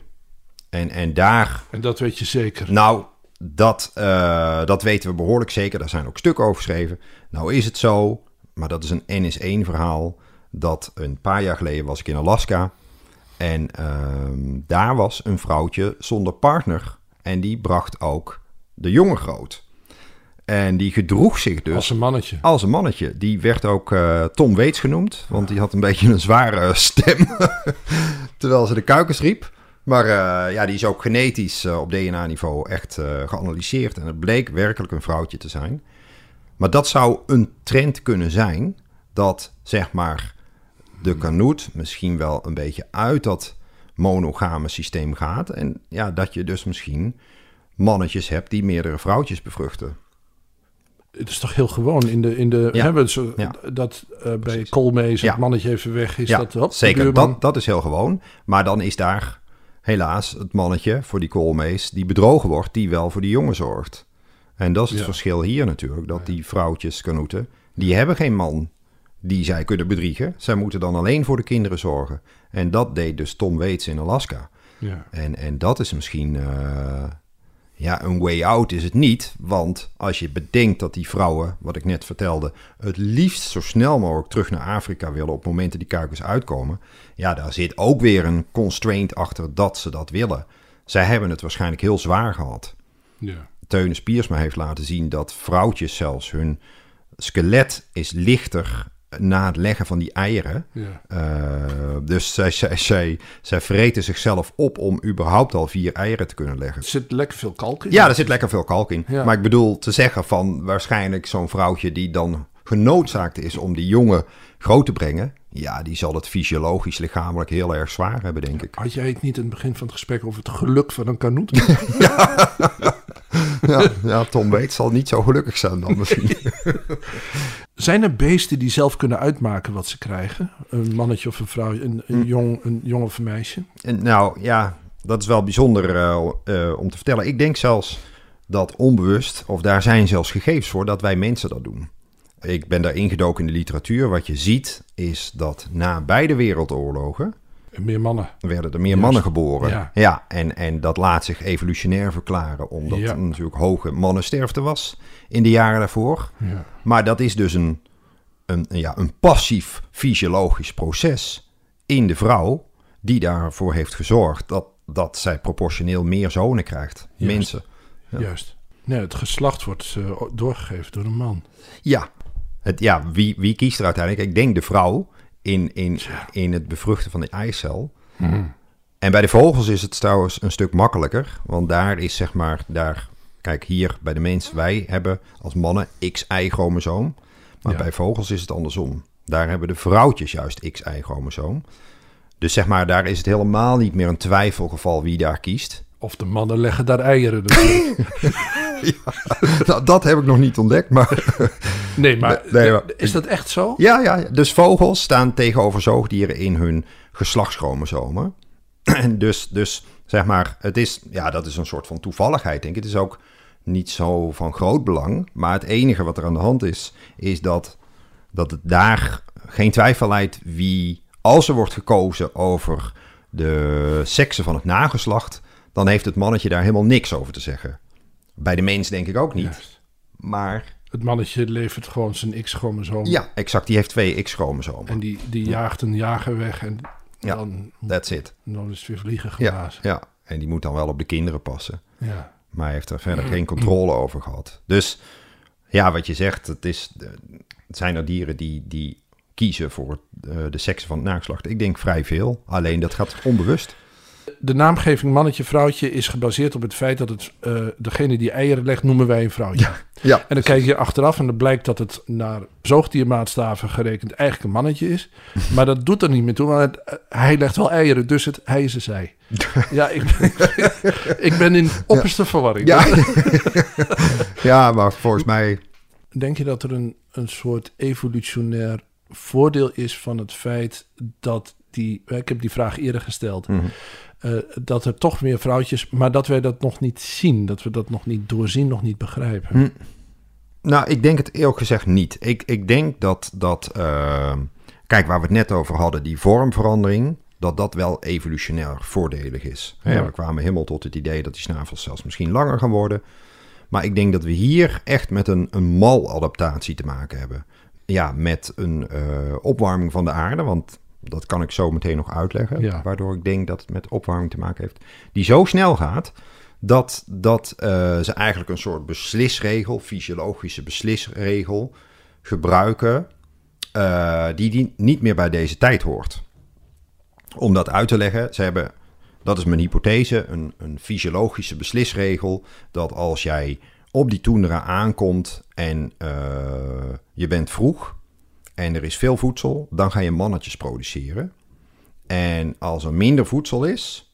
En, en daar En dat weet je zeker. nou, dat, eh, dat weten we behoorlijk zeker. Daar zijn ook stukken over geschreven. Nou is het zo, maar dat is een NS1 verhaal. Dat een paar jaar geleden was ik in Alaska. En ehm, daar was een vrouwtje zonder partner. En die bracht ook de jongen groot. En die gedroeg zich dus Als een mannetje. als een mannetje. Die werd ook eh, Tom Waits genoemd, want die had een beetje een zware [LAUGHS] stem. [LAUGHS] terwijl ze de kuikens riep. Maar eh, ja, die is ook genetisch eh, op DNA-niveau echt geanalyseerd. En het bleek werkelijk een vrouwtje te zijn. Maar dat zou een trend kunnen zijn. Dat zeg maar de kanoet misschien wel een beetje uit dat monogame systeem gaat. En ja, dat je dus misschien mannetjes hebt die meerdere vrouwtjes bevruchten. Het is toch heel gewoon in de. In de Ja. hebben ze, Ja. Dat eh, bij. Koolmees Ja. het mannetje even weg is. Dat, hop, zeker. Dat, dat is heel gewoon. Maar dan is daar helaas het mannetje voor die koolmees die bedrogen wordt, die wel voor die jongen zorgt. En dat is het verschil hier natuurlijk. Dat die vrouwtjes, kanoeten, die hebben geen man die zij kunnen bedriegen. Zij moeten dan alleen voor de kinderen zorgen. En dat deed dus Tom Waits in Alaska. Ja. En, en dat is misschien... eh, ja, een way out is het niet. Want als je bedenkt dat die vrouwen, wat ik net vertelde... het liefst zo snel mogelijk terug naar Afrika willen... op momenten die kuikens uitkomen... ja, daar zit ook weer een constraint achter dat ze dat willen. Zij hebben het waarschijnlijk heel zwaar gehad. Ja. Teun Spiersma heeft laten zien dat vrouwtjes zelfs... hun skelet is lichter na het leggen van die eieren... Ja. Uh, dus zij, zij, zij, zij vreten zichzelf op om überhaupt al vier eieren te kunnen leggen. Er zit lekker veel kalk in. Ja, er zit lekker veel kalk in. Ja. Maar ik bedoel te zeggen van waarschijnlijk zo'n vrouwtje die dan genoodzaakt is om die jongen groot te brengen. Ja, die zal het fysiologisch lichamelijk heel erg zwaar hebben, denk ik. Had jij het niet in het begin van het gesprek over het geluk van een kanoet? [LAUGHS] [LAUGHS] Ja, [LAUGHS] ja Tom Waits zal niet zo gelukkig zijn dan misschien. [LAUGHS] Zijn er beesten die zelf kunnen uitmaken wat ze krijgen? Een mannetje of een vrouw, een, Hm. een, jong, een jong of een meisje? En nou ja, dat is wel bijzonder eh, eh, om te vertellen. Ik denk zelfs dat onbewust, of daar zijn zelfs gegevens voor, dat wij mensen dat doen. Ik ben daar ingedoken in de literatuur. Wat je ziet is dat na beide wereldoorlogen Meer mannen. werden er meer Juist. mannen geboren. Ja. en, en dat laat zich evolutionair verklaren, omdat Ja. er natuurlijk hoge mannensterfte was in de jaren daarvoor. Ja. Maar dat is dus een, een, ja, een passief fysiologisch proces in de vrouw die daarvoor heeft gezorgd dat, dat zij proportioneel meer zonen krijgt. Juist. Mensen. Ja. Juist. Nee, het geslacht wordt eh, doorgegeven door een man. Ja, het, ja wie, wie kiest er uiteindelijk? Ik denk de vrouw in, in, in het bevruchten van de eicel. En bij de vogels is het trouwens een stuk makkelijker. Want daar is zeg maar, daar, kijk hier bij de mens, wij hebben als mannen XY-chromosoom. Maar Ja. bij vogels is het andersom. Daar hebben de vrouwtjes juist XY-chromosoom. Dus zeg maar, daar is het helemaal niet meer een twijfelgeval wie daar kiest. Of de mannen leggen daar eieren. [LAUGHS] natuurlijk. [LAUGHS] Nou, dat heb ik nog niet ontdekt, maar... [LAUGHS] nee, maar, Nee, nee, maar- is dat echt zo? Ja, ja, dus vogels staan tegenover zoogdieren in hun geslachtschromosomen. [CLEARS THROAT] En dus, dus zeg maar, het is, ja, dat is een soort van toevalligheid, denk ik. Het is ook niet zo van groot belang. Maar het enige wat er aan de hand is, is dat, dat het daar geen twijfel leidt wie, als er wordt gekozen over de seksen van het nageslacht, dan heeft het mannetje daar helemaal niks over te zeggen. Bij de mens denk ik ook niet. Juist. Maar Het mannetje levert gewoon zijn X-chromosoom. ja, exact, die heeft twee X-chromosomen. En die, die jaagt een jager weg. En Ja. dan, That's it. dan is het weer vliegen Ja, geblazen. ja, en die moet dan wel op de kinderen passen. Ja. Maar hij heeft er verder geen controle over gehad. Dus ja, wat je zegt, het, is, het zijn er dieren die, die kiezen voor eh, de seks van het nageslacht. Ik denk vrij veel, alleen dat gaat onbewust. De naamgeving mannetje-vrouwtje is gebaseerd op het feit dat het, eh, degene die eieren legt, noemen wij een vrouwtje. Ja, En dan kijk je achteraf en dan blijkt dat het naar zoogdiermaatstaven gerekend eigenlijk een mannetje is. [LAUGHS] Maar dat doet er niet meer toe, want het- eh, hij legt wel eieren, dus het, hij is een zij. [LAUGHS] Ja, ik ben, [LAUGHS] ik ben in opperste verwarring. ja. ja, maar volgens mij Denk je dat er een, een soort evolutionair voordeel is van het feit dat die, ik heb die vraag eerder gesteld, Mhm. Dat er toch meer vrouwtjes, maar dat wij dat nog niet zien, dat we dat nog niet doorzien, nog niet begrijpen. Hm. Nou, ik denk het eerlijk gezegd niet. Ik, ik denk dat, dat eh, kijk, waar we het net over hadden, die vormverandering, dat dat wel evolutionair voordelig is. Ja. We kwamen helemaal tot het idee dat die snavels zelfs misschien langer gaan worden. Maar ik denk dat we hier echt met een, een maladaptatie te maken hebben. Ja, met een eh, opwarming van de aarde, want dat kan ik zo meteen nog uitleggen. Ja. Waardoor ik denk dat het met opwarming te maken heeft. Die zo snel gaat dat, dat eh, ze eigenlijk een soort beslisregel, fysiologische beslisregel, gebruiken. eh, die, die niet meer bij deze tijd hoort. Om dat uit te leggen, ze hebben, dat is mijn hypothese, een, een fysiologische beslisregel. Dat als jij op die toendra aankomt en eh, je bent vroeg en er is veel voedsel, dan ga je mannetjes produceren. En als er minder voedsel is,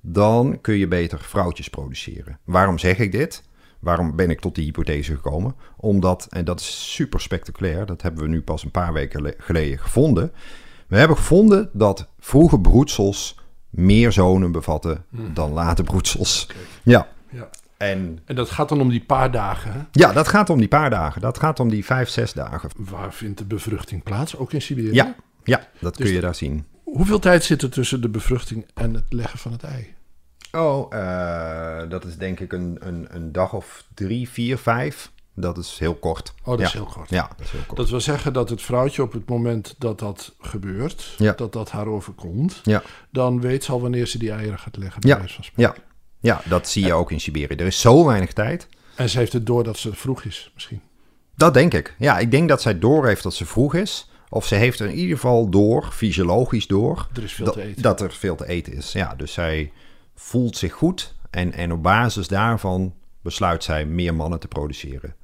dan kun je beter vrouwtjes produceren. Waarom zeg ik dit? Waarom ben ik tot die hypothese gekomen? Omdat, en dat is super spectaculair, dat hebben we nu pas een paar weken le- geleden gevonden. We hebben gevonden dat vroege broedsels meer zonen bevatten dan late broedsels. Ja, Ja. En En dat gaat dan om die paar dagen. Hè? ja, dat gaat om die paar dagen. Dat gaat om die vijf, zes dagen. Waar vindt de bevruchting plaats? Ook in Siberië? Ja, ja dat Dus kun je daar zien. Hoeveel tijd zit er tussen de bevruchting en het leggen van het ei? Oh, eh, dat is denk ik een, een, een dag of drie, vier, vijf. Dat is heel kort. Oh, dat ja. is heel kort. Ja, dat is heel kort. Dat wil zeggen dat het vrouwtje op het moment dat dat gebeurt, Ja. dat dat haar overkomt, Ja. dan weet ze al wanneer ze die eieren gaat leggen. bij Ja. van. Ja. Ja, dat zie je ook in Siberië. Er is zo weinig tijd. En ze heeft het door dat ze vroeg is, misschien. Dat denk ik. Ja, ik denk dat zij doorheeft dat ze vroeg is. Of ze heeft er in ieder geval door, fysiologisch door, Er is veel dat, te eten. dat er veel te eten is. Ja, dus zij voelt zich goed. En, en op basis daarvan besluit zij meer mannen te produceren.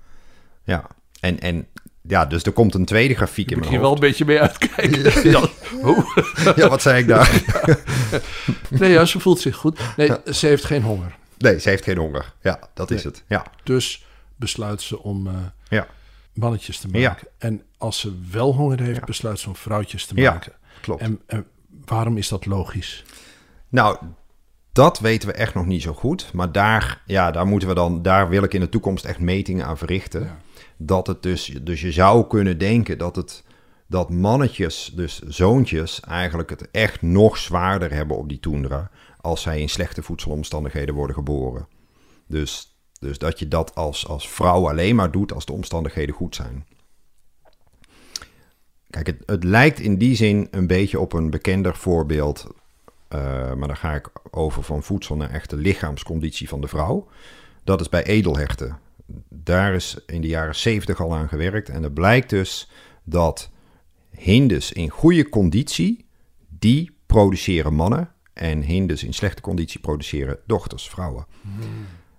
Ja, en, en ja, dus er komt een tweede grafiek in mijn je wel een hoofd. beetje mee uitkijken. [LAUGHS] ja. [LAUGHS] [LAUGHS] Ja, wat zei ik daar? Nee, ja, ze voelt zich goed. Nee, ze heeft geen honger. Nee, ze heeft geen honger. Ja, dat is het. Ja, Dus besluit ze om eh, ja, mannetjes te maken. En als ze wel honger heeft, besluit ze om vrouwtjes te maken. klopt. En, en waarom is dat logisch? Nou, dat weten we echt nog niet zo goed. Maar daar, ja, daar moeten we dan, daar wil ik in de toekomst echt metingen aan verrichten. Dat het dus, dus je zou kunnen denken dat het, dat mannetjes, dus zoontjes, eigenlijk het echt nog zwaarder hebben op die toendra. Als zij in slechte voedselomstandigheden worden geboren. Dus, dus dat je dat als, als vrouw alleen maar doet als de omstandigheden goed zijn. Kijk, het, het lijkt in die zin een beetje op een bekender voorbeeld eh, maar dan ga ik over van voedsel naar echte lichaamsconditie van de vrouw. Dat is bij edelherten. Daar is in de jaren 70 al aan gewerkt. En het blijkt dus dat hindes in goede conditie, die produceren mannen. En hindes in slechte conditie produceren dochters, vrouwen.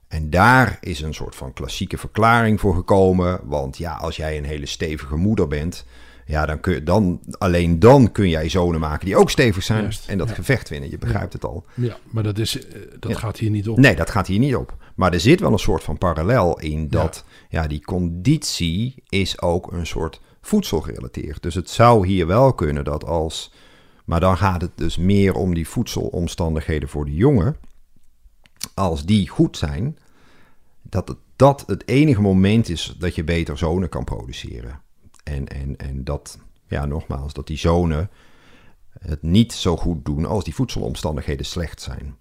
En daar is een soort van klassieke verklaring voor gekomen. Want ja, als jij een hele stevige moeder bent, ja, dan kun je dan, alleen dan kun jij zonen maken die ook stevig zijn Juist, en dat ja. gevecht winnen. Je begrijpt het al. Ja, maar dat, is, eh, dat Ja. gaat hier niet op. Nee, dat gaat hier niet op. Maar er zit wel een soort van parallel in dat ja. die conditie is ook een soort voedselgerelateerd. Dus het zou hier wel kunnen dat als... Maar dan gaat het dus meer om die voedselomstandigheden voor de jongen. Als die goed zijn, dat het, dat het enige moment is dat je beter zonen kan produceren. En, en, en dat, ja, nogmaals, dat die zonen het niet zo goed doen als die voedselomstandigheden slecht zijn.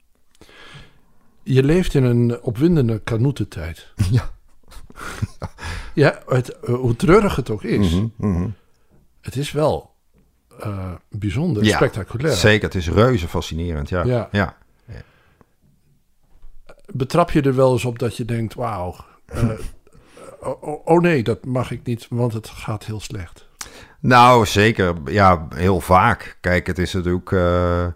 Je leeft in een opwindende kanoetentijd. [LAUGHS] Ja. Ja, het, eh, hoe treurig het ook is, Mhm, mhm. het is wel eh, bijzonder, Ja, spectaculair. Zeker, het is reuze fascinerend. Ja. Ja. Ja. Betrap je er wel eens op dat je denkt, wauw, eh, [LAUGHS] oh, nee, dat mag ik niet, want het gaat heel slecht. Nou, zeker. Ja, heel vaak. Kijk, het is natuurlijk... eh,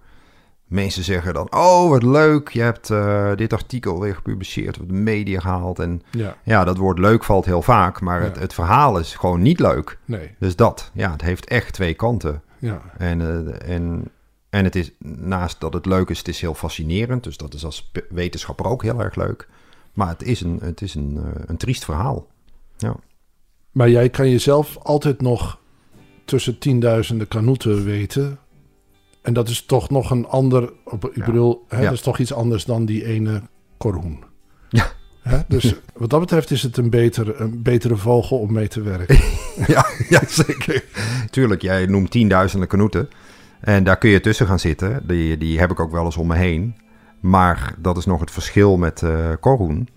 mensen zeggen dan... Oh, wat leuk. Je hebt eh, dit artikel weer gepubliceerd op de media gehaald. En Ja, ja, dat woord leuk valt heel vaak. Maar Ja. het, het verhaal is gewoon niet leuk. nee, Dus dat, ja, het heeft echt twee kanten. ja. En, eh, en, en het is, naast dat het leuk is, het is heel fascinerend. Dus dat is als wetenschapper ook heel erg leuk. Maar het is een, het is een, eh, een triest verhaal. Ja. Maar jij kan jezelf altijd nog tussen tienduizenden kanoeten weten. En dat is toch nog een ander. op- Ik bedoel, hè, dat is toch iets anders dan die ene korhoen. Ja. Hè? Dus [LAUGHS] wat dat betreft is het een, beter, een betere vogel om mee te werken. [LAUGHS] ja, ja, zeker. Tuurlijk, jij noemt tienduizenden kanoeten. En daar kun je tussen gaan zitten. Die, die heb ik ook wel eens om me heen. Maar dat is nog het verschil met eh Korhoen.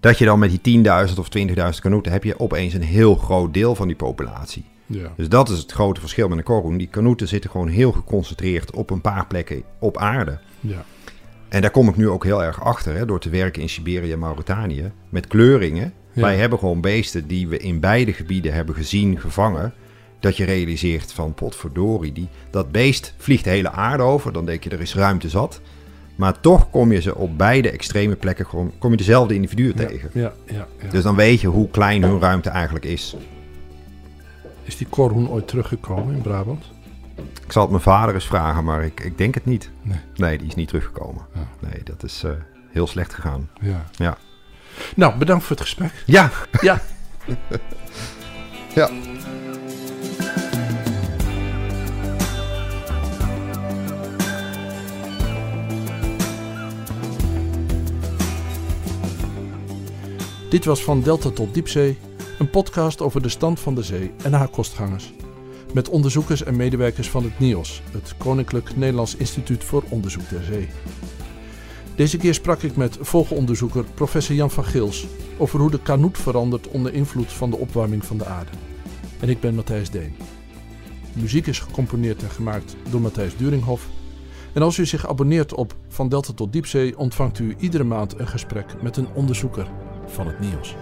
Dat je dan met die 10.000 of 20.000 kanoeten... heb je opeens een heel groot deel van die populatie. Ja. Dus dat is het grote verschil met een korhoen. Die kanoeten zitten gewoon heel geconcentreerd op een paar plekken op aarde. ja. En daar kom ik nu ook heel erg achter, hè, door te werken in Siberië en Mauritanië. Met kleuringen. Ja. Wij hebben gewoon beesten die we in beide gebieden hebben gezien, gevangen. Dat je realiseert van potverdorie, die, dat beest vliegt de hele aarde over. Dan denk je er is ruimte zat. Maar toch kom je ze op beide extreme plekken, gewoon, kom je dezelfde individuen Ja, tegen. ja, ja, ja. Dus dan weet je hoe klein hun ruimte eigenlijk is. Is die korhoen ooit teruggekomen in Brabant? Ik zal het mijn vader eens vragen, maar ik, ik denk het niet. Nee. die is niet teruggekomen. Ja. Nee, dat is eh, heel slecht gegaan. Ja. Ja. Nou, bedankt voor het gesprek. Ja, Ja. [LAUGHS] ja. Dit was Van Delta tot Diepzee, een podcast over de stand van de zee en haar kostgangers. Met onderzoekers en medewerkers van het NIOS, het Koninklijk Nederlands Instituut voor Onderzoek der Zee. Deze keer sprak ik met vogelonderzoeker professor Jan van Gils over hoe de kanoet verandert onder invloed van de opwarming van de aarde. En ik ben Matthijs Deen. De muziek is gecomponeerd en gemaakt door Matthijs Duringhoff. En als u zich abonneert op Van Delta tot Diepzee, ontvangt u iedere maand een gesprek met een onderzoeker van het NIOS.